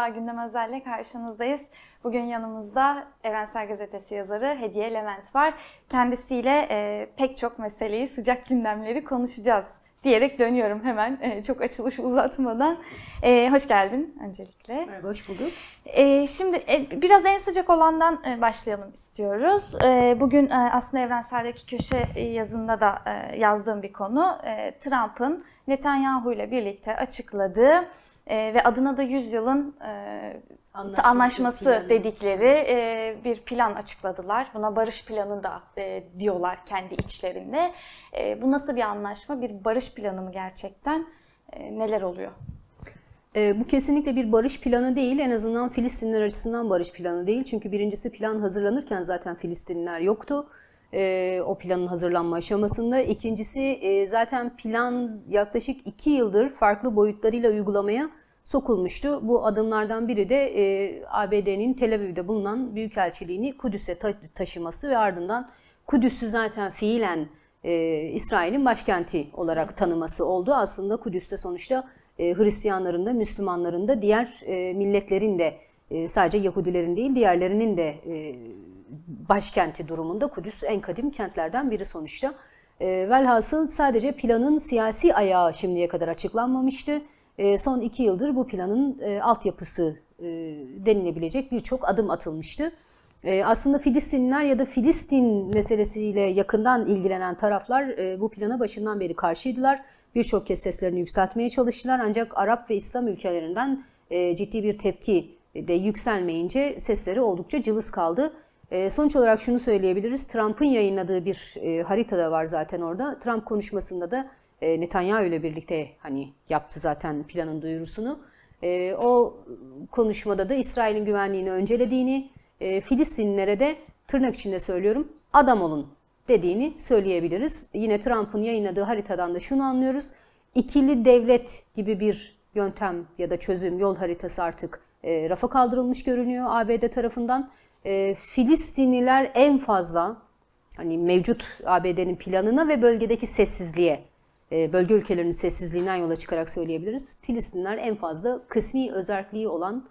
Merhaba, Gündem Özel'le karşınızdayız. Bugün yanımızda Evrensel Gazetesi yazarı Hediye Levent var. Kendisiyle e, pek çok meseleyi, sıcak gündemleri konuşacağız diyerek dönüyorum hemen e, çok açılış uzatmadan. E, hoş geldin öncelikle. Merhaba, hoş bulduk. E, şimdi e, biraz en sıcak olandan e, başlayalım istiyoruz. E, bugün e, aslında Evrensel'deki köşe yazında da e, yazdığım bir konu. E, Trump'ın Netanyahu ile birlikte açıkladığı e, ve adına da 100 yılın e, anlaşması, anlaşması dedikleri e, bir plan açıkladılar. Buna barış planı da e, diyorlar kendi içlerinde. E, bu nasıl bir anlaşma? Bir barış planı mı gerçekten? E, neler oluyor? E, bu kesinlikle bir barış planı değil. En azından Filistinler açısından barış planı değil. Çünkü birincisi plan hazırlanırken zaten Filistinler yoktu e, o planın hazırlanma aşamasında. İkincisi e, zaten plan yaklaşık iki yıldır farklı boyutlarıyla uygulamaya sokulmuştu. Bu adımlardan biri de e, ABD'nin Tel Aviv'de bulunan büyükelçiliğini Kudüs'e ta taşıması ve ardından Kudüs'ü zaten fiilen e, İsrail'in başkenti olarak tanıması oldu. Aslında Kudüs'te sonuçta e, Hristiyanların da, Müslümanların da, diğer e, milletlerin de e, sadece Yahudilerin değil diğerlerinin de e, başkenti durumunda Kudüs en kadim kentlerden biri sonuçta. E, velhasıl sadece planın siyasi ayağı şimdiye kadar açıklanmamıştı. E, son iki yıldır bu planın e, altyapısı e, denilebilecek birçok adım atılmıştı. E, aslında Filistinliler ya da Filistin meselesiyle yakından ilgilenen taraflar bu plana başından beri karşıydılar. Birçok kez seslerini yükseltmeye çalıştılar ancak Arap ve İslam ülkelerinden ciddi bir tepki de yükselmeyince sesleri oldukça cılız kaldı. Sonuç olarak şunu söyleyebiliriz. Trump'ın yayınladığı bir e, harita da var zaten orada. Trump konuşmasında da e, Netanyahu ile birlikte hani yaptı zaten planın duyurusunu. E, o konuşmada da İsrail'in güvenliğini öncelediğini, e, Filistinlilere de tırnak içinde söylüyorum adam olun dediğini söyleyebiliriz. Yine Trump'ın yayınladığı haritadan da şunu anlıyoruz. İkili devlet gibi bir yöntem ya da çözüm yol haritası artık e, rafa kaldırılmış görünüyor ABD tarafından. E, Filistinliler en fazla hani mevcut ABD'nin planına ve bölgedeki sessizliğe, bölge ülkelerinin sessizliğinden yola çıkarak söyleyebiliriz. Filistinler en fazla kısmi özelliği olan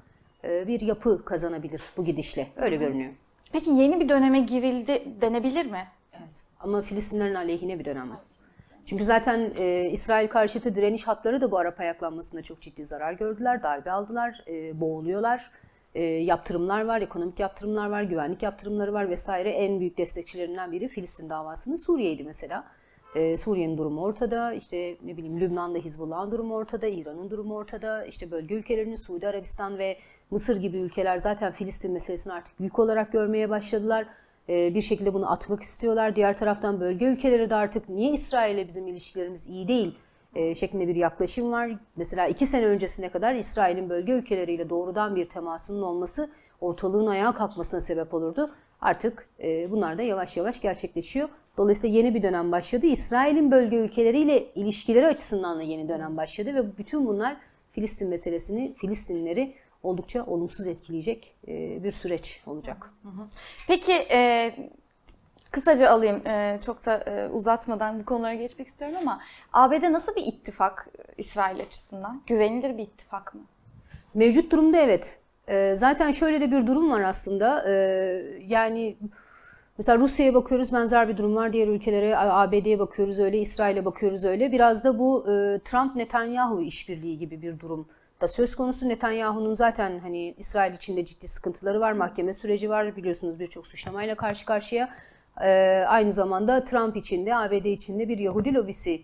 e, bir yapı kazanabilir bu gidişle. Öyle Hı. görünüyor. Peki yeni bir döneme girildi denebilir mi? Evet. Ama Filistinlerin aleyhine bir dönem. Çünkü zaten e, İsrail karşıtı direniş hatları da bu Arap ayaklanmasında çok ciddi zarar gördüler, darbe aldılar, e, boğuluyorlar. E, yaptırımlar var, ekonomik yaptırımlar var, güvenlik yaptırımları var vesaire. En büyük destekçilerinden biri Filistin davasının Suriye'ydi mesela. E, Suriye'nin durumu ortada, işte ne bileyim Lübnan'da Hizbullah'ın durumu ortada, İran'ın durumu ortada, işte bölge ülkelerinin Suudi Arabistan ve Mısır gibi ülkeler zaten Filistin meselesini artık büyük olarak görmeye başladılar. E, bir şekilde bunu atmak istiyorlar. Diğer taraftan bölge ülkeleri de artık niye İsrail'le bizim ilişkilerimiz iyi değil e, şeklinde bir yaklaşım var. Mesela iki sene öncesine kadar İsrail'in bölge ülkeleriyle doğrudan bir temasının olması ortalığın ayağa kalkmasına sebep olurdu. Artık e, bunlar da yavaş yavaş gerçekleşiyor. Dolayısıyla yeni bir dönem başladı. İsrail'in bölge ülkeleriyle ilişkileri açısından da yeni dönem başladı ve bütün bunlar Filistin meselesini, Filistinleri oldukça olumsuz etkileyecek e, bir süreç olacak. Peki e, kısaca alayım e, çok da e, uzatmadan bu konulara geçmek istiyorum ama ABD nasıl bir ittifak İsrail açısından? Güvenilir bir ittifak mı? Mevcut durumda evet. E, zaten şöyle de bir durum var aslında. E, yani mesela Rusya'ya bakıyoruz benzer bir durum var. Diğer ülkelere ABD'ye bakıyoruz öyle, İsrail'e bakıyoruz öyle. Biraz da bu e, Trump-Netanyahu işbirliği gibi bir durum da söz konusu. Netanyahu'nun zaten hani İsrail içinde ciddi sıkıntıları var, mahkeme süreci var. Biliyorsunuz birçok suçlamayla karşı karşıya. Ee, aynı zamanda Trump içinde, ABD içinde bir Yahudi lobisi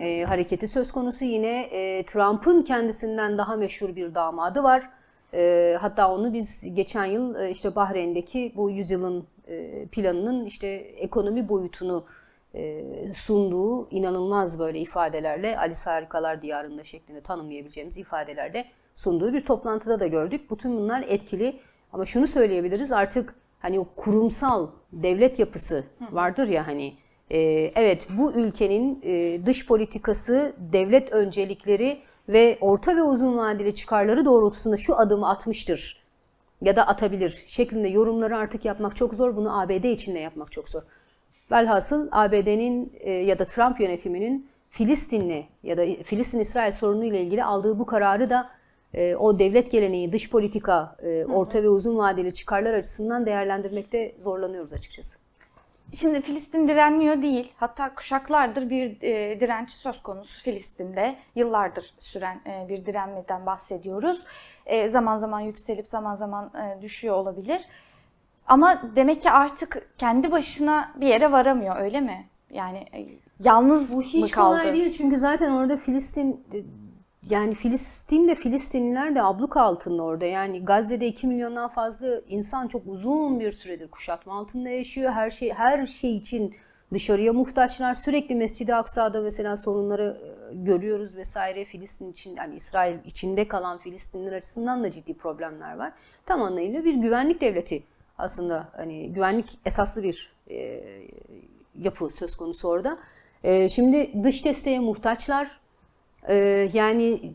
e, hareketi söz konusu. Yine e, Trump'ın kendisinden daha meşhur bir damadı var. E, hatta onu biz geçen yıl e, işte Bahreyn'deki bu yüzyılın e, planının işte ekonomi boyutunu e, sunduğu inanılmaz böyle ifadelerle Alice Harikalar Diyarında şeklinde tanımlayabileceğimiz ifadelerle sunduğu bir toplantıda da gördük. Bütün bunlar etkili ama şunu söyleyebiliriz artık hani o kurumsal devlet yapısı vardır ya hani e, evet bu ülkenin e, dış politikası, devlet öncelikleri ve orta ve uzun vadeli çıkarları doğrultusunda şu adımı atmıştır ya da atabilir şeklinde yorumları artık yapmak çok zor. Bunu ABD içinde yapmak çok zor. Velhasıl ABD'nin e, ya da Trump yönetiminin Filistinli ya da Filistin-İsrail sorunu ile ilgili aldığı bu kararı da e, o devlet geleneği, dış politika, e, orta ve uzun vadeli çıkarlar açısından değerlendirmekte zorlanıyoruz açıkçası. Şimdi Filistin direnmiyor değil. Hatta kuşaklardır bir e, direnç söz konusu Filistin'de. Yıllardır süren e, bir direnmeden bahsediyoruz. E, zaman zaman yükselip zaman zaman e, düşüyor olabilir. Ama demek ki artık kendi başına bir yere varamıyor öyle mi? Yani e, yalnız Bu mı hiç kaldı? kolay değil çünkü zaten orada Filistin yani Filistin de Filistinliler de abluka altında orada. Yani Gazze'de 2 milyondan fazla insan çok uzun bir süredir kuşatma altında yaşıyor. Her şey her şey için dışarıya muhtaçlar. Sürekli Mescid-i Aksa'da mesela sorunları e, görüyoruz vesaire. Filistin için yani İsrail içinde kalan Filistinliler açısından da ciddi problemler var. Tam anlamıyla bir güvenlik devleti aslında hani güvenlik esaslı bir e, yapı söz konusu orada. E, şimdi dış desteğe muhtaçlar. E, yani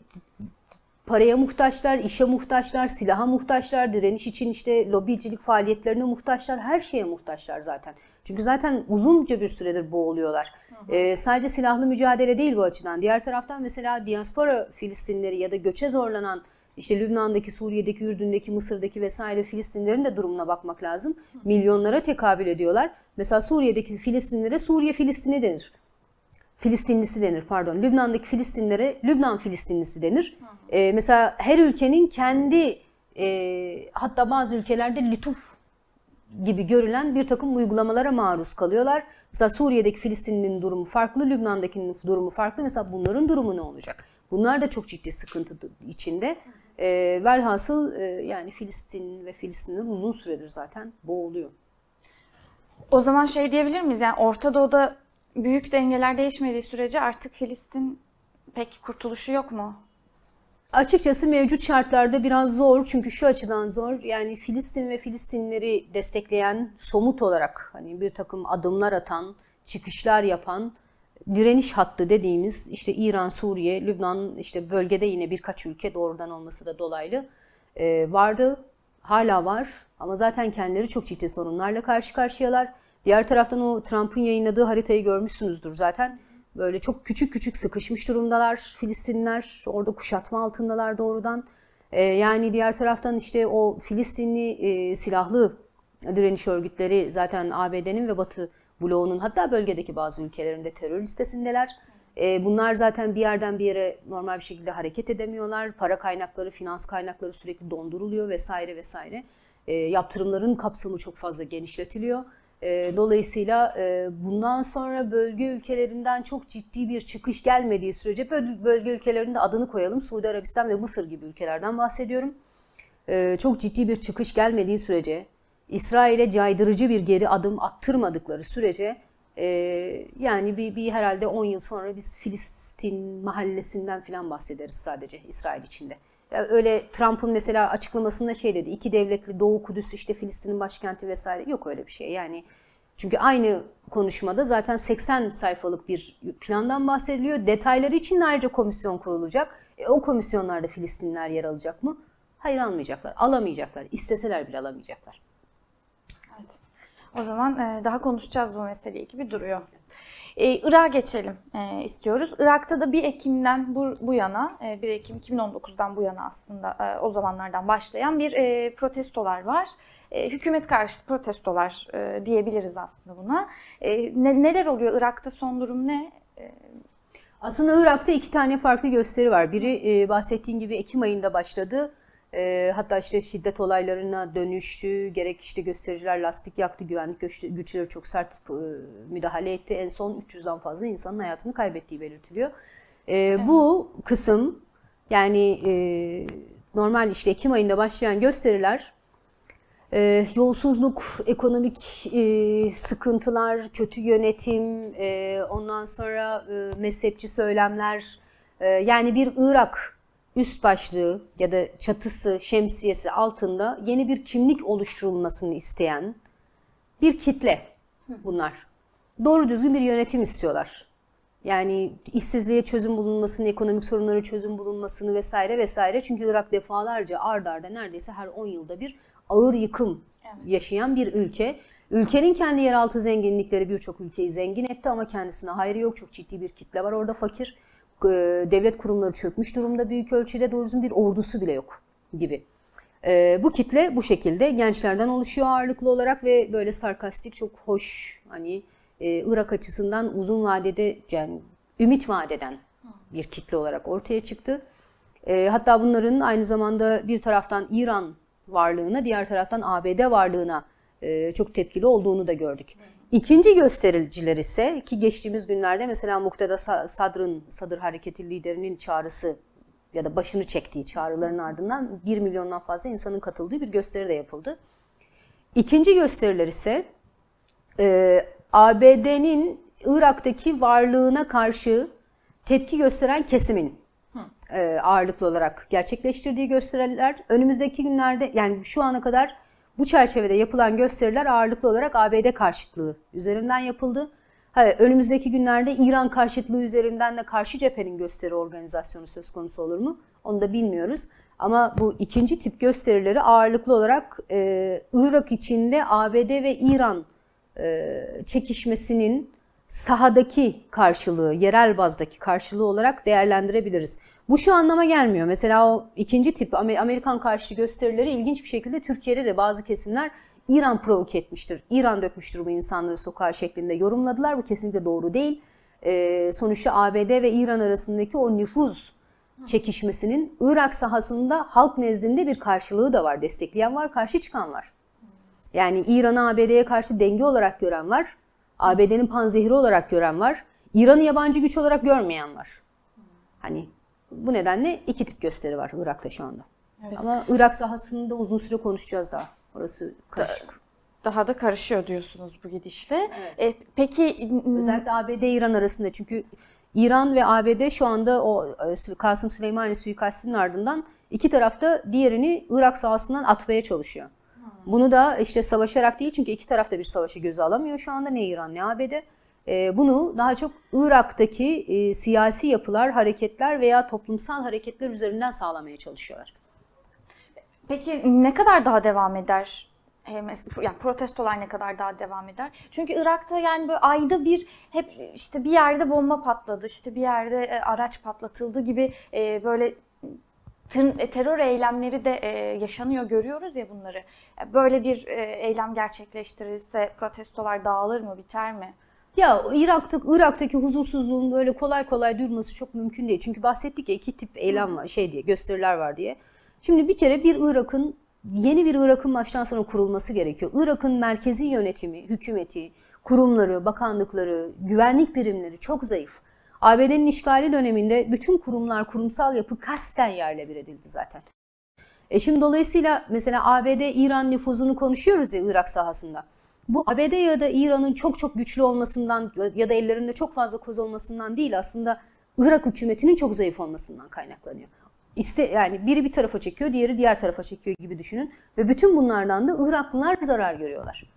paraya muhtaçlar, işe muhtaçlar, silaha muhtaçlar, direniş için işte lobicilik faaliyetlerine muhtaçlar, her şeye muhtaçlar zaten. Çünkü zaten uzunca bir süredir boğuluyorlar. Ee, sadece silahlı mücadele değil bu açıdan. Diğer taraftan mesela diaspora Filistinleri ya da göçe zorlanan işte Lübnan'daki, Suriye'deki, Ürdün'deki, Mısır'daki vesaire Filistinlerin de durumuna bakmak lazım. Milyonlara tekabül ediyorlar. Mesela Suriye'deki Filistinlere Suriye Filistini denir. Filistinlisi denir pardon. Lübnan'daki Filistinlere Lübnan Filistinlisi denir. Ee, mesela her ülkenin kendi e, hatta bazı ülkelerde lütuf gibi görülen bir takım uygulamalara maruz kalıyorlar. Mesela Suriye'deki Filistinli'nin durumu farklı, Lübnan'dakinin durumu farklı. Mesela bunların durumu ne olacak? Bunlar da çok ciddi sıkıntı içinde. E, velhasıl e, yani Filistin ve Filistinler uzun süredir zaten boğuluyor. O zaman şey diyebilir miyiz? Yani Orta Doğu'da büyük dengeler değişmediği sürece artık Filistin pek kurtuluşu yok mu? Açıkçası mevcut şartlarda biraz zor çünkü şu açıdan zor yani Filistin ve Filistinleri destekleyen somut olarak hani bir takım adımlar atan, çıkışlar yapan direniş hattı dediğimiz işte İran, Suriye, Lübnan işte bölgede yine birkaç ülke doğrudan olması da dolaylı e, vardı. Hala var ama zaten kendileri çok ciddi sorunlarla karşı karşıyalar. Diğer taraftan o Trump'ın yayınladığı haritayı görmüşsünüzdür zaten. Böyle çok küçük küçük sıkışmış durumdalar Filistinler. Orada kuşatma altındalar doğrudan. Ee, yani diğer taraftan işte o Filistinli e, silahlı direniş örgütleri zaten ABD'nin ve Batı bloğunun hatta bölgedeki bazı ülkelerinde terör listesindeler. Ee, bunlar zaten bir yerden bir yere normal bir şekilde hareket edemiyorlar. Para kaynakları, finans kaynakları sürekli donduruluyor vesaire vesaire. Ee, yaptırımların kapsamı çok fazla genişletiliyor. E, dolayısıyla e, bundan sonra bölge ülkelerinden çok ciddi bir çıkış gelmediği sürece böl- bölge ülkelerinde adını koyalım. Suudi Arabistan ve Mısır gibi ülkelerden bahsediyorum. E, çok ciddi bir çıkış gelmediği sürece, İsrail'e caydırıcı bir geri adım attırmadıkları sürece e, yani bir, bir herhalde 10 yıl sonra biz Filistin mahallesinden falan bahsederiz sadece İsrail içinde. Öyle Trump'ın mesela açıklamasında şey dedi. iki devletli Doğu Kudüs işte Filistin'in başkenti vesaire. Yok öyle bir şey. Yani çünkü aynı konuşmada zaten 80 sayfalık bir plandan bahsediliyor. Detayları için de ayrıca komisyon kurulacak. E, o komisyonlarda Filistinler yer alacak mı? Hayır almayacaklar. Alamayacaklar. İsteseler bile alamayacaklar. Evet. O zaman e, daha konuşacağız bu meseleyi gibi duruyor. Ee, Irak'a geçelim e, istiyoruz. Irak'ta da 1 Ekim'den bu, bu yana, e, 1 Ekim 2019'dan bu yana aslında e, o zamanlardan başlayan bir e, protestolar var. E, hükümet karşıtı protestolar e, diyebiliriz aslında buna. E, ne, neler oluyor Irak'ta son durum ne? E, Aslında Irak'ta iki tane farklı gösteri var. Biri e, bahsettiğin gibi Ekim ayında başladı. E, hatta işte şiddet olaylarına dönüştü. Gerek işte göstericiler lastik yaktı, güvenlik güç- güçleri çok sert e, müdahale etti. En son 300'den fazla insanın hayatını kaybettiği belirtiliyor. E, Bu kısım yani e, normal işte Ekim ayında başlayan gösteriler e, yolsuzluk, ekonomik e, sıkıntılar, kötü yönetim, e, ondan sonra e, mezhepçi söylemler, e, yani bir Irak üst başlığı ya da çatısı, şemsiyesi altında yeni bir kimlik oluşturulmasını isteyen bir kitle bunlar. Doğru düzgün bir yönetim istiyorlar. Yani işsizliğe çözüm bulunmasını, ekonomik sorunlara çözüm bulunmasını vesaire vesaire. Çünkü Irak defalarca ard arda neredeyse her 10 yılda bir ağır yıkım yaşayan bir ülke. Ülkenin kendi yeraltı zenginlikleri birçok ülkeyi zengin etti ama kendisine hayrı yok. Çok ciddi bir kitle var orada fakir. E, devlet kurumları çökmüş durumda büyük ölçüde doğru düzgün bir ordusu bile yok gibi. E, bu kitle bu şekilde gençlerden oluşuyor ağırlıklı olarak ve böyle sarkastik çok hoş hani e, Irak açısından uzun vadede yani ümit vadeden bir kitle olarak ortaya çıktı. Hatta bunların aynı zamanda bir taraftan İran varlığına, diğer taraftan ABD varlığına çok tepkili olduğunu da gördük. İkinci göstericiler ise ki geçtiğimiz günlerde mesela Mukteda Sadr'ın, Sadır Hareketi liderinin çağrısı ya da başını çektiği çağrıların ardından 1 milyondan fazla insanın katıldığı bir gösteri de yapıldı. İkinci gösteriler ise e, ABD'nin Irak'taki varlığına karşı tepki gösteren kesimin e, ağırlıklı olarak gerçekleştirdiği gösteriler. Önümüzdeki günlerde yani şu ana kadar bu çerçevede yapılan gösteriler ağırlıklı olarak ABD karşıtlığı üzerinden yapıldı. Hayır, önümüzdeki günlerde İran karşıtlığı üzerinden de karşı cephenin gösteri organizasyonu söz konusu olur mu? Onu da bilmiyoruz. Ama bu ikinci tip gösterileri ağırlıklı olarak e, Irak içinde ABD ve İran e, çekişmesinin sahadaki karşılığı, yerel bazdaki karşılığı olarak değerlendirebiliriz. Bu şu anlama gelmiyor. Mesela o ikinci tip Amerikan karşıtı gösterileri ilginç bir şekilde Türkiye'de de bazı kesimler İran provoke etmiştir. İran dökmüştür bu insanları sokağa şeklinde yorumladılar. Bu kesinlikle doğru değil. Ee, sonuçta ABD ve İran arasındaki o nüfuz çekişmesinin Irak sahasında halk nezdinde bir karşılığı da var. Destekleyen var, karşı çıkan var. Yani İran'ı ABD'ye karşı denge olarak gören var. ABD'nin panzehri olarak gören var. İran'ı yabancı güç olarak görmeyen var. Hani bu nedenle iki tip gösteri var Irak'ta şu anda. Evet. Ama Irak sahasında uzun süre konuşacağız daha. Orası karışık. Daha da karışıyor diyorsunuz bu gidişle. Evet. E, peki özellikle ABD-İran arasında çünkü İran ve ABD şu anda o e, Kasım Süleymani suikastinin ardından iki tarafta diğerini Irak sahasından atmaya çalışıyor. Bunu da işte savaşarak değil çünkü iki taraf da bir savaşı göze alamıyor şu anda ne İran ne ABD. E, bunu daha çok Irak'taki e, siyasi yapılar, hareketler veya toplumsal hareketler üzerinden sağlamaya çalışıyorlar. Peki ne kadar daha devam eder? yani protestolar ne kadar daha devam eder? Çünkü Irak'ta yani böyle ayda bir hep işte bir yerde bomba patladı, işte bir yerde e, araç patlatıldı gibi böyle e, terör eylemleri de yaşanıyor görüyoruz ya bunları. Böyle bir eylem gerçekleştirilse protestolar dağılır mı, biter mi? Ya Irak'ta, Irak'taki huzursuzluğun böyle kolay kolay durması çok mümkün değil. Çünkü bahsettik ya iki tip eylem var, şey diye, gösteriler var diye. Şimdi bir kere bir Irak'ın, yeni bir Irak'ın baştan sona kurulması gerekiyor. Irak'ın merkezi yönetimi, hükümeti, kurumları, bakanlıkları, güvenlik birimleri çok zayıf. ABD'nin işgali döneminde bütün kurumlar, kurumsal yapı kasten yerle bir edildi zaten. E şimdi dolayısıyla mesela ABD-İran nüfuzunu konuşuyoruz ya Irak sahasında. Bu ABD ya da İran'ın çok çok güçlü olmasından ya da ellerinde çok fazla koz olmasından değil aslında Irak hükümetinin çok zayıf olmasından kaynaklanıyor. İste, yani biri bir tarafa çekiyor, diğeri diğer tarafa çekiyor gibi düşünün. Ve bütün bunlardan da Iraklılar zarar görüyorlar.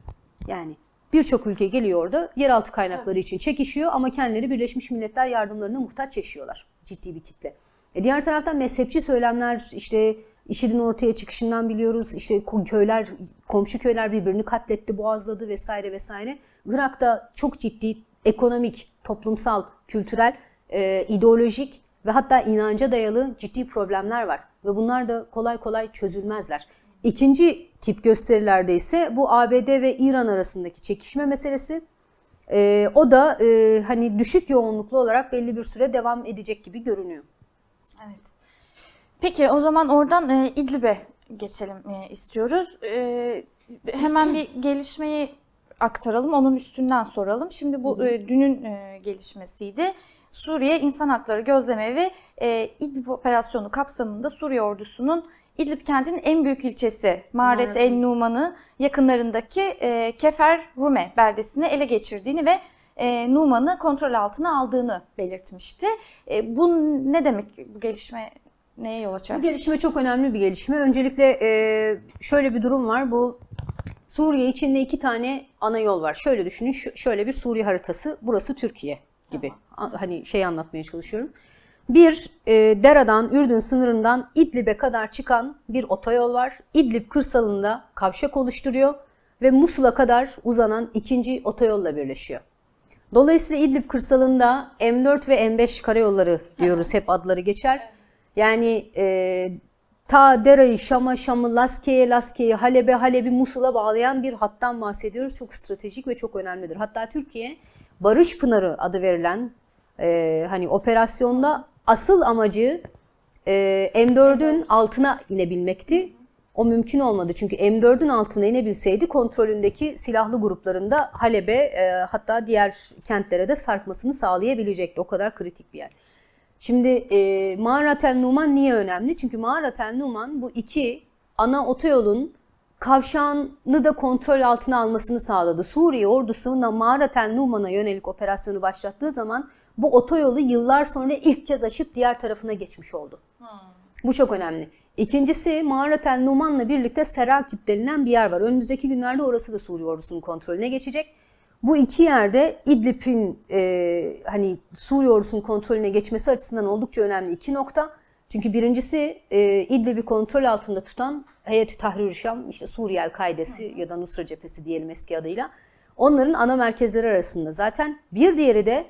Yani Birçok ülke geliyor orada yeraltı kaynakları için çekişiyor ama kendileri Birleşmiş Milletler yardımlarına muhtaç yaşıyorlar. Ciddi bir kitle. E diğer taraftan mezhepçi söylemler işte IŞİD'in ortaya çıkışından biliyoruz. İşte köyler, komşu köyler birbirini katletti, boğazladı vesaire vesaire. Irak'ta çok ciddi ekonomik, toplumsal, kültürel, e, ideolojik ve hatta inanca dayalı ciddi problemler var. Ve bunlar da kolay kolay çözülmezler. İkinci tip gösterilerde ise bu ABD ve İran arasındaki çekişme meselesi. E, o da e, hani düşük yoğunluklu olarak belli bir süre devam edecek gibi görünüyor. Evet. Peki o zaman oradan e, İdlib'e geçelim e, istiyoruz. E, hemen bir gelişmeyi aktaralım, onun üstünden soralım. Şimdi bu e, dünün e, gelişmesiydi. Suriye İnsan Hakları Gözlemevi e, İdlib operasyonu kapsamında Suriye ordusunun İdlib kentinin en büyük ilçesi Maret El Numan'ı yakınlarındaki e, Kefer Rume beldesini ele geçirdiğini ve e, Numan'ı kontrol altına aldığını belirtmişti. E, bu ne demek bu gelişme neye yol açar? Bu gelişme çok önemli bir gelişme. Öncelikle e, şöyle bir durum var. Bu Suriye içinde iki tane ana yol var. Şöyle düşünün, şöyle bir Suriye haritası. Burası Türkiye gibi. Tamam. Hani şey anlatmaya çalışıyorum. Bir e, Dera'dan, Ürdün sınırından İdlib'e kadar çıkan bir otoyol var. İdlib kırsalında kavşak oluşturuyor ve Musul'a kadar uzanan ikinci otoyolla birleşiyor. Dolayısıyla İdlib kırsalında M4 ve M5 karayolları diyoruz hep adları geçer. Yani e, ta Dera'yı, Şam'a, Şam'ı, Laskiye'ye, Laskiye'yi, Halep'e, Halep'i, Musul'a bağlayan bir hattan bahsediyoruz. Çok stratejik ve çok önemlidir. Hatta Türkiye Barış Pınarı adı verilen e, hani operasyonda asıl amacı e, M4'ün altına inebilmekti. O mümkün olmadı çünkü M4'ün altına inebilseydi kontrolündeki silahlı gruplarında Halep'e e, hatta diğer kentlere de sarkmasını sağlayabilecekti. O kadar kritik bir yer. Şimdi e, Mağarat el Numan niye önemli? Çünkü Mağarat el Numan bu iki ana otoyolun kavşağını da kontrol altına almasını sağladı. Suriye ordusunun Mağarat el Numan'a yönelik operasyonu başlattığı zaman bu otoyolu yıllar sonra ilk kez aşıp diğer tarafına geçmiş oldu. Bu çok önemli. İkincisi Mağarat el Numan'la birlikte Serakip denilen bir yer var. Önümüzdeki günlerde orası da Suriye ordusunun kontrolüne geçecek. Bu iki yerde İdlib'in e, hani Suriye ordusunun kontrolüne geçmesi açısından oldukça önemli iki nokta. Çünkü birincisi e, İdlib'i kontrol altında tutan Heyet-i Tahrir Şam, işte Suriye El-Kaidesi ya da Nusra Cephesi diyelim eski adıyla. Onların ana merkezleri arasında zaten. Bir diğeri de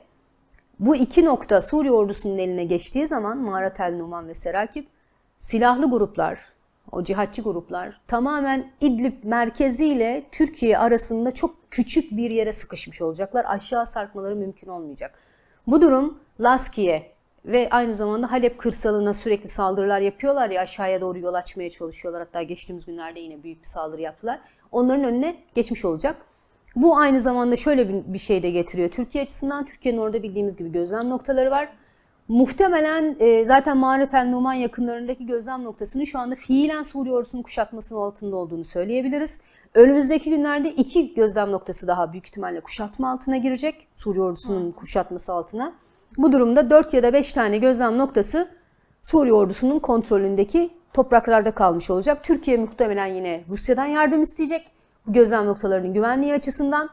bu iki nokta Suriye ordusunun eline geçtiği zaman Mağarat el Numan ve Serakip silahlı gruplar, o cihatçı gruplar tamamen İdlib merkeziyle Türkiye arasında çok küçük bir yere sıkışmış olacaklar. Aşağı sarkmaları mümkün olmayacak. Bu durum Laskiye ve aynı zamanda Halep kırsalına sürekli saldırılar yapıyorlar ya aşağıya doğru yol açmaya çalışıyorlar. Hatta geçtiğimiz günlerde yine büyük bir saldırı yaptılar. Onların önüne geçmiş olacak. Bu aynı zamanda şöyle bir şey de getiriyor. Türkiye açısından Türkiye'nin orada bildiğimiz gibi gözlem noktaları var. Muhtemelen e, zaten Mağaret el Numan yakınlarındaki gözlem noktasının şu anda fiilen Suriye ordusunun kuşatmasının altında olduğunu söyleyebiliriz. Önümüzdeki günlerde iki gözlem noktası daha büyük ihtimalle kuşatma altına girecek. Suriye ordusunun kuşatması altına. Bu durumda 4 ya da 5 tane gözlem noktası Suriye ordusunun kontrolündeki topraklarda kalmış olacak. Türkiye muhtemelen yine Rusya'dan yardım isteyecek. Bu gözlem noktalarının güvenliği açısından.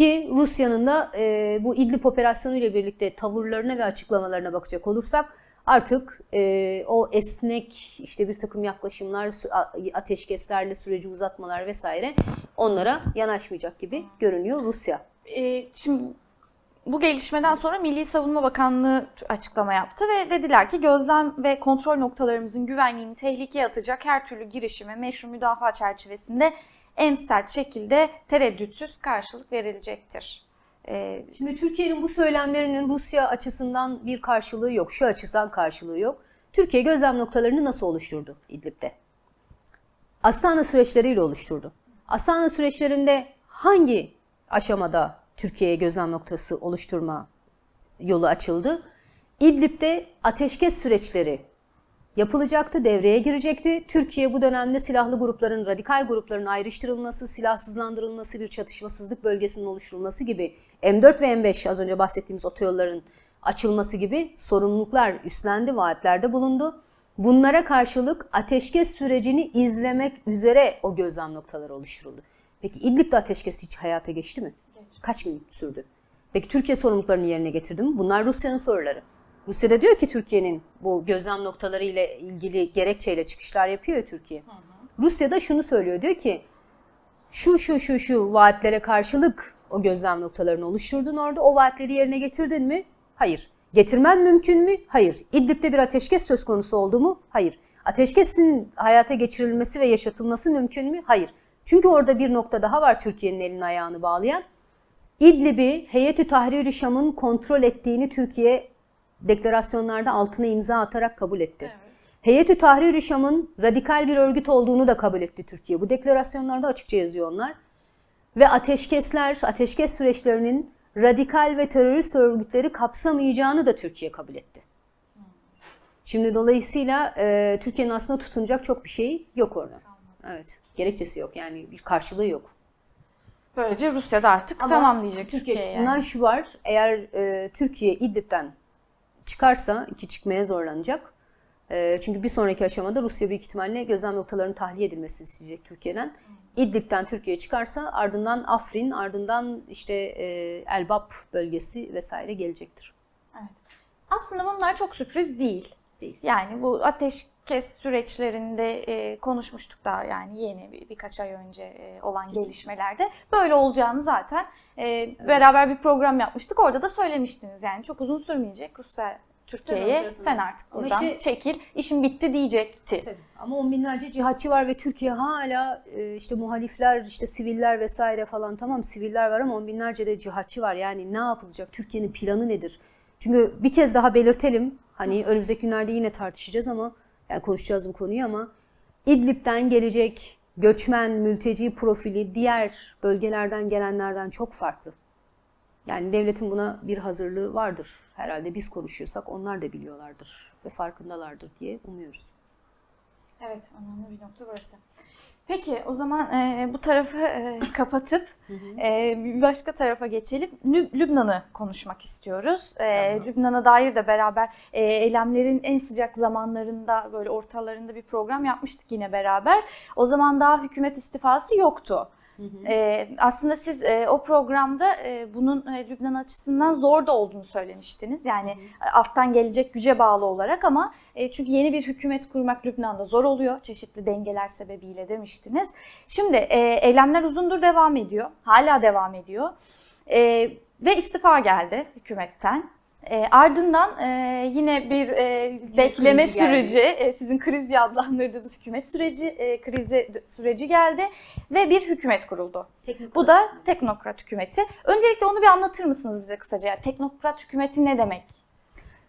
Ki Rusya'nın da e, bu İdlib operasyonu ile birlikte tavırlarına ve açıklamalarına bakacak olursak artık e, o esnek işte bir takım yaklaşımlar, ateşkeslerle süreci uzatmalar vesaire onlara yanaşmayacak gibi görünüyor Rusya. E, şimdi bu gelişmeden sonra Milli Savunma Bakanlığı açıklama yaptı ve dediler ki gözlem ve kontrol noktalarımızın güvenliğini tehlikeye atacak her türlü girişime meşru müdafaa çerçevesinde en sert şekilde tereddütsüz karşılık verilecektir. Ee, Şimdi Türkiye'nin bu söylemlerinin Rusya açısından bir karşılığı yok. Şu açıdan karşılığı yok. Türkiye gözlem noktalarını nasıl oluşturdu İdlib'de? Astana süreçleriyle oluşturdu. Astana süreçlerinde hangi aşamada Türkiye'ye gözlem noktası oluşturma yolu açıldı? İdlib'de ateşkes süreçleri yapılacaktı, devreye girecekti. Türkiye bu dönemde silahlı grupların, radikal grupların ayrıştırılması, silahsızlandırılması, bir çatışmasızlık bölgesinin oluşturulması gibi M4 ve M5 az önce bahsettiğimiz otoyolların açılması gibi sorumluluklar üstlendi, vaatlerde bulundu. Bunlara karşılık ateşkes sürecini izlemek üzere o gözlem noktaları oluşturuldu. Peki İdlib'de ateşkes hiç hayata geçti mi? Kaç gün sürdü? Peki Türkiye sorumluluklarını yerine getirdi mi? Bunlar Rusya'nın soruları. Rusya diyor ki Türkiye'nin bu gözlem noktaları ile ilgili gerekçeyle çıkışlar yapıyor ya Türkiye. Hı hı. Rusya da şunu söylüyor diyor ki şu şu şu şu vaatlere karşılık o gözlem noktalarını oluşturdun orada. O vaatleri yerine getirdin mi? Hayır. Getirmen mümkün mü? Hayır. İdlib'de bir ateşkes söz konusu oldu mu? Hayır. Ateşkesin hayata geçirilmesi ve yaşatılması mümkün mü? Hayır. Çünkü orada bir nokta daha var Türkiye'nin elini ayağını bağlayan. İdlib'i Heyeti Tahrir-i Şam'ın kontrol ettiğini Türkiye deklarasyonlarda altına imza atarak kabul etti. Evet. Heyeti Tahrir-i Şam'ın radikal bir örgüt olduğunu da kabul etti Türkiye. Bu deklarasyonlarda açıkça yazıyor onlar. Ve ateşkesler, ateşkes süreçlerinin radikal ve terörist örgütleri kapsamayacağını da Türkiye kabul etti. Şimdi dolayısıyla e, Türkiye'nin aslında tutunacak çok bir şey yok orada. Evet, gerekçesi yok yani bir karşılığı yok. Böylece Rusya da artık Ama tamam diyecek Türkiye açısından yani. şu var, eğer e, Türkiye İdlib'den çıkarsa ki çıkmaya zorlanacak. E, çünkü bir sonraki aşamada Rusya büyük ihtimalle gözlem noktalarının tahliye edilmesini isteyecek Türkiye'den. İdlib'den Türkiye çıkarsa ardından Afrin, ardından işte e, Elbap bölgesi vesaire gelecektir. Evet. Aslında bunlar çok sürpriz değil. Değil. Yani bu ateş kes süreçlerinde e, konuşmuştuk daha yani yeni bir, birkaç ay önce e, olan Kesinlikle. gelişmelerde. Böyle olacağını zaten e, beraber bir program yapmıştık. Orada da söylemiştiniz yani çok uzun sürmeyecek Rusya Türkiye'ye sen artık Ama buradan işte- çekil işim bitti diyecekti. Tabii. Ama on binlerce cihatçı var ve Türkiye hala e, işte muhalifler, işte siviller vesaire falan tamam siviller var ama on binlerce de cihatçı var. Yani ne yapılacak? Türkiye'nin planı nedir? Çünkü bir kez daha belirtelim. Hani önümüzdeki günlerde yine tartışacağız ama yani konuşacağız bu konuyu ama İdlib'den gelecek göçmen, mülteci profili diğer bölgelerden gelenlerden çok farklı. Yani devletin buna bir hazırlığı vardır. Herhalde biz konuşuyorsak onlar da biliyorlardır ve farkındalardır diye umuyoruz. Evet, önemli bir nokta burası. Peki o zaman e, bu tarafı e, kapatıp e, bir başka tarafa geçelim. Lüb- Lübnan'ı konuşmak istiyoruz. E, Tamam. Lübnan'a dair de beraber e, eylemlerin en sıcak zamanlarında böyle ortalarında bir program yapmıştık yine beraber. O zaman daha hükümet istifası yoktu. E, aslında siz e, o programda e, bunun e, Lübnan açısından zor da olduğunu söylemiştiniz. Yani e, alttan gelecek güce bağlı olarak ama e, çünkü yeni bir hükümet kurmak Lübnan'da zor oluyor. Çeşitli dengeler sebebiyle demiştiniz. Şimdi e, eylemler uzundur devam ediyor. Hala devam ediyor. E, ve istifa geldi hükümetten. E, ardından e, yine bir e, bekleme geldi. süreci, e, sizin kriz diye adlandırdığınız hükümet süreci, e, krizi süreci geldi ve bir hükümet kuruldu. Bu da teknokrat hükümeti. Öncelikle onu bir anlatır mısınız bize kısaca? Yani teknokrat hükümeti ne demek?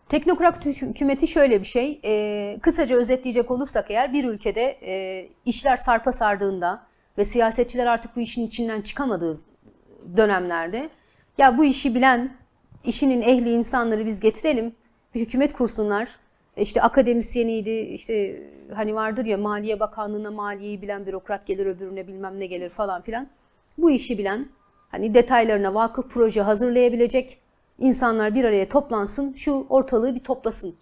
Teknokrat hü- hükümeti şöyle bir şey. e, kısaca özetleyecek olursak eğer bir ülkede e, işler sarpa sardığında ve siyasetçiler artık bu işin içinden çıkamadığı dönemlerde ya bu işi bilen, işinin ehli insanları biz getirelim, bir hükümet kursunlar. İşte akademisyeniydi, işte hani vardır ya Maliye Bakanlığı'na maliyeyi bilen bürokrat gelir öbürüne bilmem ne gelir falan filan. Bu işi bilen, hani detaylarına vakıf proje hazırlayabilecek insanlar bir araya toplansın, şu ortalığı bir toplasın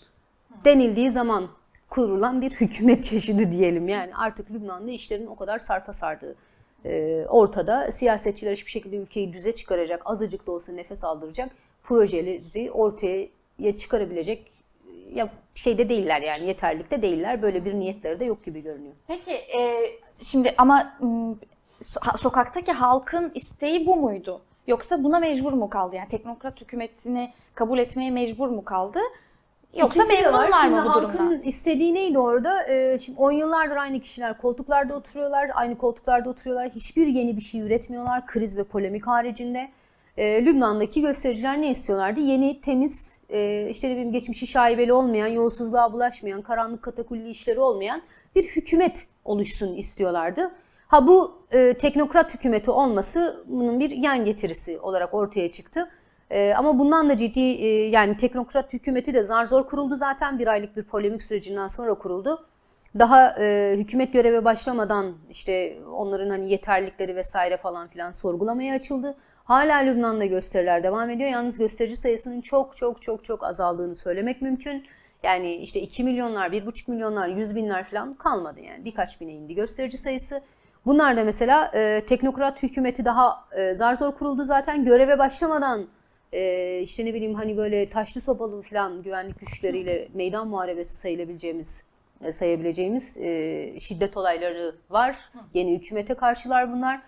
denildiği zaman kurulan bir hükümet çeşidi diyelim. Yani artık Lübnan'da işlerin o kadar sarpa sardığı e, ortada. Siyasetçiler hiçbir şekilde ülkeyi düze çıkaracak, azıcık da olsa nefes aldıracak projeleri ortaya çıkarabilecek ya şeyde değiller yani yeterlikte değiller. Böyle bir niyetleri de yok gibi görünüyor. Peki e, şimdi ama so- sokaktaki halkın isteği bu muydu? Yoksa buna mecbur mu kaldı? Yani teknokrat hükümetini kabul etmeye mecbur mu kaldı? Yoksa de var. memnunlar Şimdi mı bu halkın durumdan? istediği neydi orada? Ee, şimdi 10 yıllardır aynı kişiler koltuklarda oturuyorlar. Aynı koltuklarda oturuyorlar. Hiçbir yeni bir şey üretmiyorlar. Kriz ve polemik haricinde. Ee, Lübnan'daki göstericiler ne istiyorlardı? Yeni, temiz, e, işte bileyim geçmişi şaibeli olmayan, yolsuzluğa bulaşmayan, karanlık katakulli işleri olmayan bir hükümet oluşsun istiyorlardı. Ha bu e, teknokrat hükümeti olması bunun bir yan getirisi olarak ortaya çıktı. Ee, ama bundan da ciddi e, yani teknokrat hükümeti de zar zor kuruldu zaten bir aylık bir polemik sürecinden sonra kuruldu. Daha e, hükümet göreve başlamadan işte onların hani yeterlilikleri vesaire falan filan sorgulamaya açıldı. Hala Lübnan'da gösteriler devam ediyor. Yalnız gösterici sayısının çok çok çok çok azaldığını söylemek mümkün. Yani işte 2 milyonlar, 1,5 milyonlar, 100 binler falan kalmadı yani. Birkaç bine indi gösterici sayısı. Bunlar da mesela e, teknokrat hükümeti daha e, zar zor kuruldu zaten. Göreve başlamadan e, işte ne bileyim hani böyle taşlı sopalı falan güvenlik güçleriyle meydan muharebesi sayılabileceğimiz e, sayabileceğimiz e, şiddet olayları var. Yeni hükümete karşılar bunlar.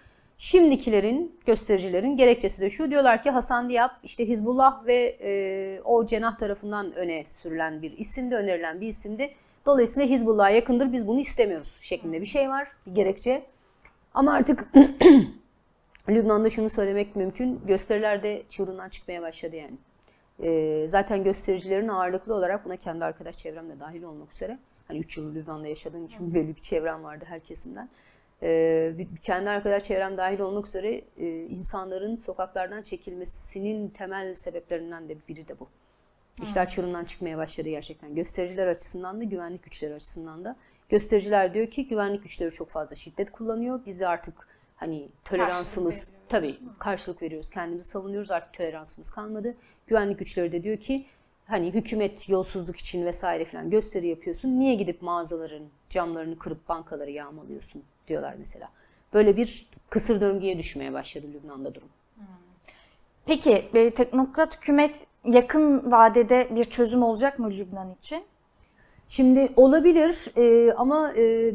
Şimdikilerin, göstericilerin gerekçesi de şu. Diyorlar ki Hasan Diyap işte Hizbullah ve e, o cenah tarafından öne sürülen bir isimdi, önerilen bir isimdi. Dolayısıyla Hizbullah'a yakındır biz bunu istemiyoruz şeklinde bir şey var, bir gerekçe. Ama artık Lübnan'da şunu söylemek mümkün. Gösteriler de çığırından çıkmaya başladı yani. Ee, zaten göstericilerin ağırlıklı olarak buna kendi arkadaş çevremde dahil olmak üzere. Hani 3 yıl Lübnan'da yaşadığım için belli bir çevrem vardı her kesimden. Ee, kendi arkadaş çevrem dahil olmak üzere e, insanların sokaklardan çekilmesinin temel sebeplerinden de biri de bu. İşler çığırından çıkmaya başladı gerçekten. Göstericiler açısından da güvenlik güçleri açısından da. Göstericiler diyor ki güvenlik güçleri çok fazla şiddet kullanıyor. Bizi artık hani toleransımız veriyoruz, tabii karşılık veriyoruz. Kendimizi savunuyoruz artık toleransımız kalmadı. Güvenlik güçleri de diyor ki hani hükümet yolsuzluk için vesaire falan gösteri yapıyorsun. Niye gidip mağazaların camlarını kırıp bankaları yağmalıyorsun diyorlar mesela. Böyle bir kısır döngüye düşmeye başladı Lübnan'da durum. Peki e, teknokrat hükümet yakın vadede bir çözüm olacak mı Lübnan için? Şimdi olabilir e, ama e,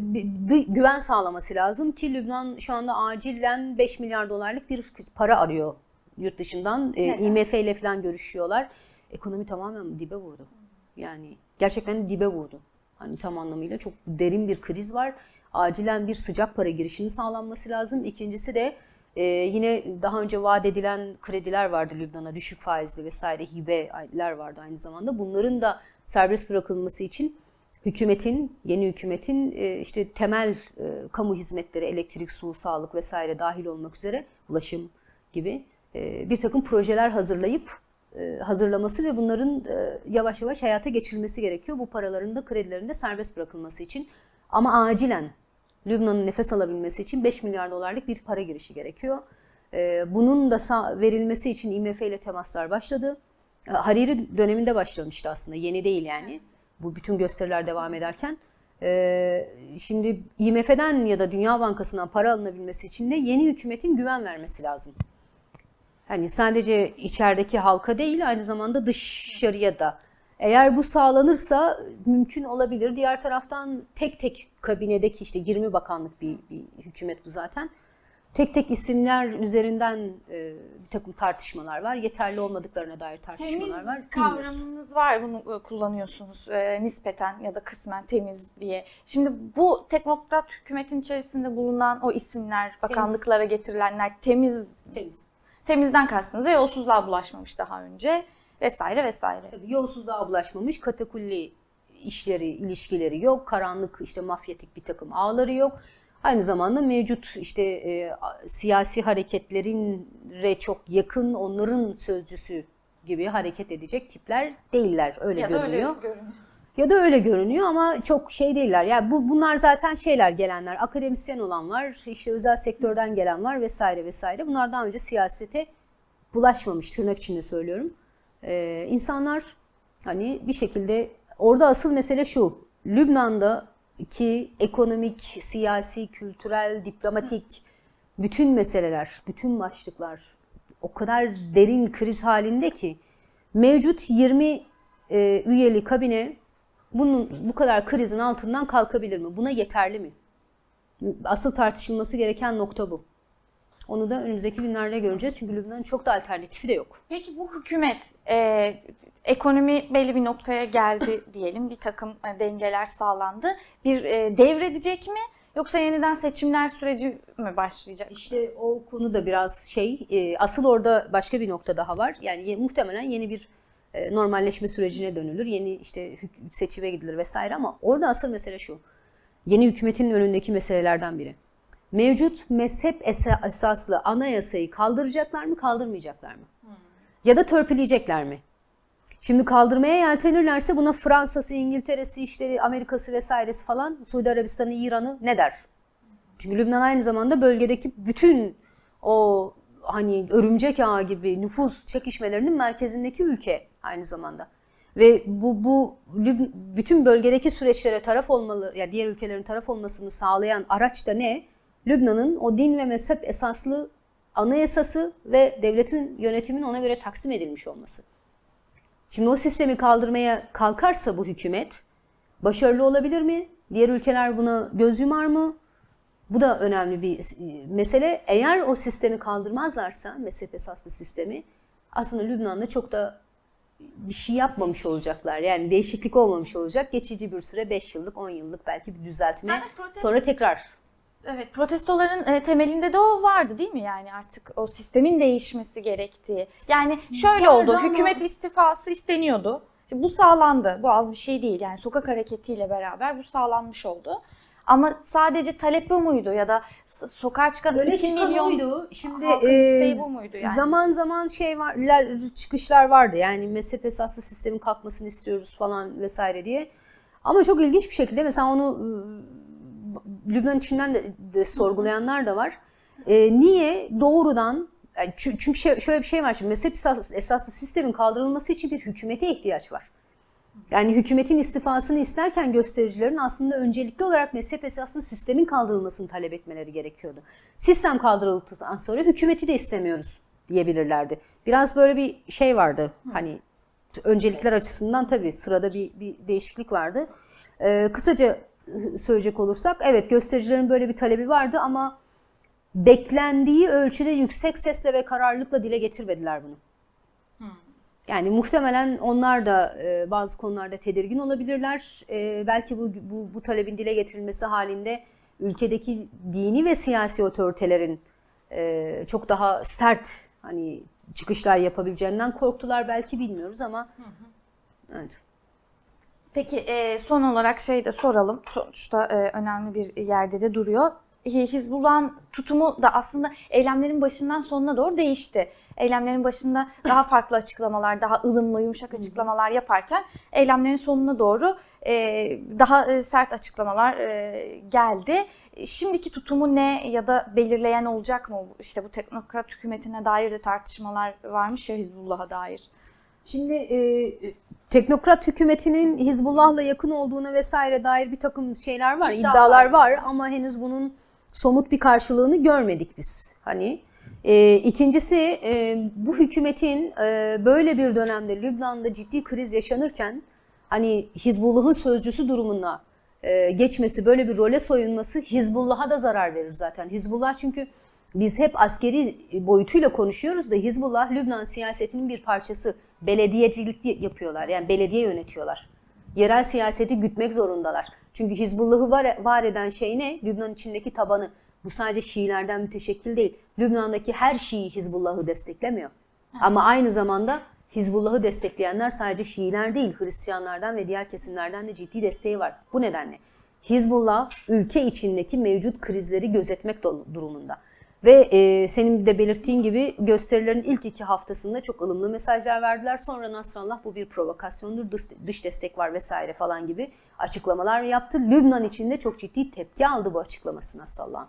güven sağlaması lazım ki Lübnan şu anda acilen 5 milyar dolarlık bir para arıyor yurt dışından. E, Neden? IMF ile falan görüşüyorlar. Ekonomi tamamen dibe vurdu. Yani gerçekten dibe vurdu. Hani tam anlamıyla çok derin bir kriz var. Acilen bir sıcak para girişinin sağlanması lazım. İkincisi de e, yine daha önce vaat edilen krediler vardı Lübnan'a düşük faizli vesaire hibeler vardı aynı zamanda. Bunların da serbest bırakılması için hükümetin, yeni hükümetin e, işte temel e, kamu hizmetleri, elektrik, su, sağlık vesaire dahil olmak üzere ulaşım gibi e, bir takım projeler hazırlayıp e, hazırlaması ve bunların e, yavaş yavaş hayata geçirilmesi gerekiyor. Bu paraların da kredilerin de serbest bırakılması için. Ama acilen Lübnan'ın nefes alabilmesi için 5 milyar dolarlık bir para girişi gerekiyor. E, Bunun da verilmesi için IMF ile temaslar başladı. E, Hariri döneminde başlamıştı aslında, yeni değil yani. Bu bütün gösteriler devam ederken. E, Şimdi IMF'den ya da Dünya Bankası'ndan para alınabilmesi için de yeni hükümetin güven vermesi lazım. Hani sadece içerideki halka değil aynı zamanda dışarıya da. Eğer bu sağlanırsa mümkün olabilir. Diğer taraftan tek tek kabinedeki işte 20 bakanlık bir, bir hükümet bu zaten. Tek tek isimler üzerinden e, bir takım tartışmalar var. Yeterli olmadıklarına dair tartışmalar Temiz var. Bilmiyoruz. kavramınız var bunu e, kullanıyorsunuz e, nispeten ya da kısmen temiz diye. Şimdi bu teknokrat hükümetin içerisinde bulunan o isimler, bakanlıklara getirilenler temiz Temiz. temizden kastınız yolsuzluğa bulaşmamış daha önce vesaire vesaire. Tabii yolsuzluğa bulaşmamış, katakulli işleri, ilişkileri yok. Karanlık işte mafyatik bir takım ağları yok. Aynı zamanda mevcut işte e, siyasi hareketlerin re çok yakın onların sözcüsü gibi hareket edecek tipler değiller. Öyle Ya da öyle görünüyor. görünüyor. Ya da öyle görünüyor ama çok şey değiller. Yani bu bunlar zaten şeyler gelenler, akademisyen olan var, işte özel sektörden gelen var vesaire vesaire. Bunlar daha önce siyasete bulaşmamış tırnak içinde söylüyorum. Ee, insanlar hani bir şekilde orada asıl mesele şu. Lübnan'da ki ekonomik, siyasi, kültürel, diplomatik bütün meseleler, bütün başlıklar o kadar derin kriz halinde ki mevcut 20 e, üyeli kabine bunun bu kadar krizin altından kalkabilir mi? Buna yeterli mi? Asıl tartışılması gereken nokta bu. Onu da önümüzdeki günlerde göreceğiz. Çünkü Lübnan'ın çok da alternatifi de yok. Peki bu hükümet e, ekonomi belli bir noktaya geldi diyelim bir takım e, dengeler sağlandı. Bir e, devredecek mi yoksa yeniden seçimler süreci mi başlayacak? İşte o konu da biraz şey, e, asıl orada başka bir nokta daha var. Yani ye- muhtemelen yeni bir e, normalleşme sürecine dönülür. Yeni işte seçime gidilir vesaire ama orada asıl mesele şu. Yeni hükümetin önündeki meselelerden biri. Mevcut mezhep esa- esaslı anayasayı kaldıracaklar mı, kaldırmayacaklar mı? Ya da törpüleyecekler mi? Şimdi kaldırmaya yeltenirlerse buna Fransa'sı, İngiltere'si, işte Amerika'sı vesairesi falan, Suudi Arabistan'ı, İran'ı ne der? Çünkü Lübnan aynı zamanda bölgedeki bütün o hani örümcek ağı gibi nüfus çekişmelerinin merkezindeki ülke aynı zamanda. Ve bu bu bütün bölgedeki süreçlere taraf olmalı ya diğer ülkelerin taraf olmasını sağlayan araç da ne? Lübnan'ın o din ve mezhep esaslı anayasası ve devletin yönetimin ona göre taksim edilmiş olması. Şimdi o sistemi kaldırmaya kalkarsa bu hükümet başarılı olabilir mi? Diğer ülkeler buna göz yumar mı? Bu da önemli bir mesele. Eğer o sistemi kaldırmazlarsa, mezhep esaslı sistemi, aslında Lübnan'da çok da bir şey yapmamış olacaklar. Yani değişiklik olmamış olacak. Geçici bir süre 5 yıllık, 10 yıllık belki bir düzeltme. Sonra tekrar. Evet, protestoların e, temelinde de o vardı değil mi? Yani artık o sistemin değişmesi gerektiği. Yani şöyle Vardı oldu, ama- hükümet istifası isteniyordu. İşte bu sağlandı. Bu az bir şey değil. Yani sokak hareketiyle beraber bu sağlanmış oldu. Ama sadece talep bu muydu ya da so- sokağa çıkan Öyle 2 çıkan milyon oydu. Şimdi e, bu muydu yani? Zaman zaman şey varlar, çıkışlar vardı. Yani mezhep esaslı sistemin kalkmasını istiyoruz falan vesaire diye. Ama çok ilginç bir şekilde mesela onu e, Lübnan içinden de, de sorgulayanlar da var. E, niye doğrudan yani çü- çünkü şey- şöyle bir şey var şimdi mezhep esas- esaslı sistemin kaldırılması için bir hükümete ihtiyaç var. Yani hükümetin istifasını isterken göstericilerin aslında öncelikli olarak mezhep esaslı sistemin kaldırılmasını talep etmeleri gerekiyordu. Sistem kaldırıldıktan sonra hükümeti de istemiyoruz diyebilirlerdi. Biraz böyle bir şey vardı hani öncelikler açısından tabii sırada bir, bir değişiklik vardı. Ee, kısaca söyleyecek olursak evet göstericilerin böyle bir talebi vardı ama beklendiği ölçüde yüksek sesle ve kararlılıkla dile getirmediler bunu. Yani muhtemelen onlar da e, bazı konularda tedirgin olabilirler. E, belki bu, bu, bu talebin dile getirilmesi halinde ülkedeki dini ve siyasi otoritelerin e, çok daha sert hani çıkışlar yapabileceğinden korktular belki bilmiyoruz ama evet. Peki e, son olarak şey de soralım. Sonuçta e, önemli bir yerde de duruyor. Hi- Hizbullah'ın tutumu da aslında eylemlerin başından sonuna doğru değişti. Eylemlerin başında daha farklı açıklamalar, daha ılımlı, yumuşak açıklamalar yaparken eylemlerin sonuna doğru e, daha e, sert açıklamalar e, geldi. Şimdiki tutumu ne ya da belirleyen olacak mı? İşte bu teknokrat hükümetine dair de tartışmalar varmış ya Hizbullah'a dair. Şimdi e, teknokrat hükümetinin Hizbullah'la yakın olduğuna vesaire dair bir takım şeyler var, İddialar iddialar var. var ama henüz bunun somut bir karşılığını görmedik biz. Hani e, ikincisi e, bu hükümetin e, böyle bir dönemde Lübnan'da ciddi kriz yaşanırken hani Hizbullah'ın sözcüsü durumuna e, geçmesi, böyle bir role soyunması Hizbullah'a da zarar verir zaten. Hizbullah çünkü biz hep askeri boyutuyla konuşuyoruz da Hizbullah Lübnan siyasetinin bir parçası. Belediyecilik yapıyorlar. Yani belediye yönetiyorlar. Yerel siyaseti gütmek zorundalar. Çünkü Hizbullah'ı var, var eden şey ne? Lübnan içindeki tabanı. Bu sadece Şiilerden müteşekkil değil. Lübnan'daki her Şii Hizbullah'ı desteklemiyor. Ama aynı zamanda Hizbullah'ı destekleyenler sadece Şiiler değil, Hristiyanlardan ve diğer kesimlerden de ciddi desteği var. Bu nedenle Hizbullah ülke içindeki mevcut krizleri gözetmek durumunda. Ve e, senin de belirttiğin gibi gösterilerin ilk iki haftasında çok ılımlı mesajlar verdiler. Sonra Nasrallah bu bir provokasyondur, dış, dış destek var vesaire falan gibi açıklamalar yaptı. Lübnan içinde çok ciddi tepki aldı bu açıklaması Nasrallah'ın.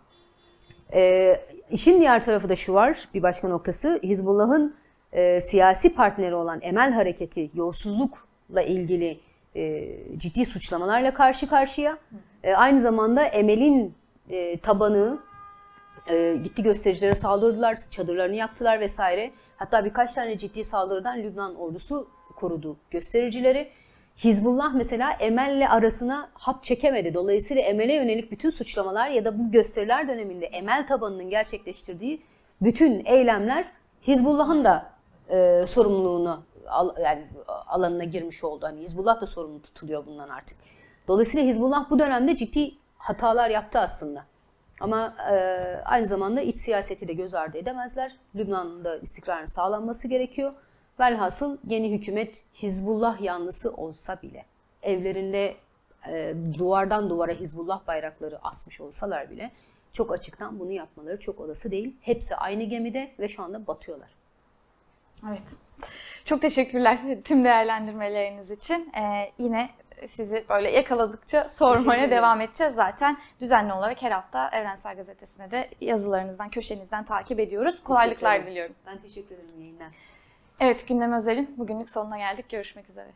E, işin diğer tarafı da şu var, bir başka noktası. Hizbullah'ın e, siyasi partneri olan Emel Hareketi yolsuzlukla ilgili e, ciddi suçlamalarla karşı karşıya. E, aynı zamanda Emel'in e, tabanı e, gitti göstericilere saldırdılar, çadırlarını yaktılar vesaire. Hatta birkaç tane ciddi saldırıdan Lübnan ordusu korudu göstericileri. Hizbullah mesela Emel'le arasına hat çekemedi. Dolayısıyla Emel'e yönelik bütün suçlamalar ya da bu gösteriler döneminde Emel tabanının gerçekleştirdiği bütün eylemler Hizbullah'ın da e, sorumluluğunu al- yani alanına girmiş oldu. Hani Hizbullah da sorumlu tutuluyor bundan artık. Dolayısıyla Hizbullah bu dönemde ciddi hatalar yaptı aslında. Ama e, aynı zamanda iç siyaseti de göz ardı edemezler. Lübnan'da istikrarın sağlanması gerekiyor. Velhasıl yeni hükümet Hizbullah yanlısı olsa bile, evlerinde e, duvardan duvara Hizbullah bayrakları asmış olsalar bile çok açıktan bunu yapmaları çok olası değil. Hepsi aynı gemide ve şu anda batıyorlar. Evet. Çok teşekkürler tüm değerlendirmeleriniz için. Ee, yine sizi böyle yakaladıkça sormaya devam edeceğiz. Zaten düzenli olarak her hafta Evrensel Gazetesi'ne de yazılarınızdan, köşenizden takip ediyoruz. Kolaylıklar diliyorum. Ben teşekkür ederim yayından. Evet Gündem Özel'in bugünlük sonuna geldik. Görüşmek üzere.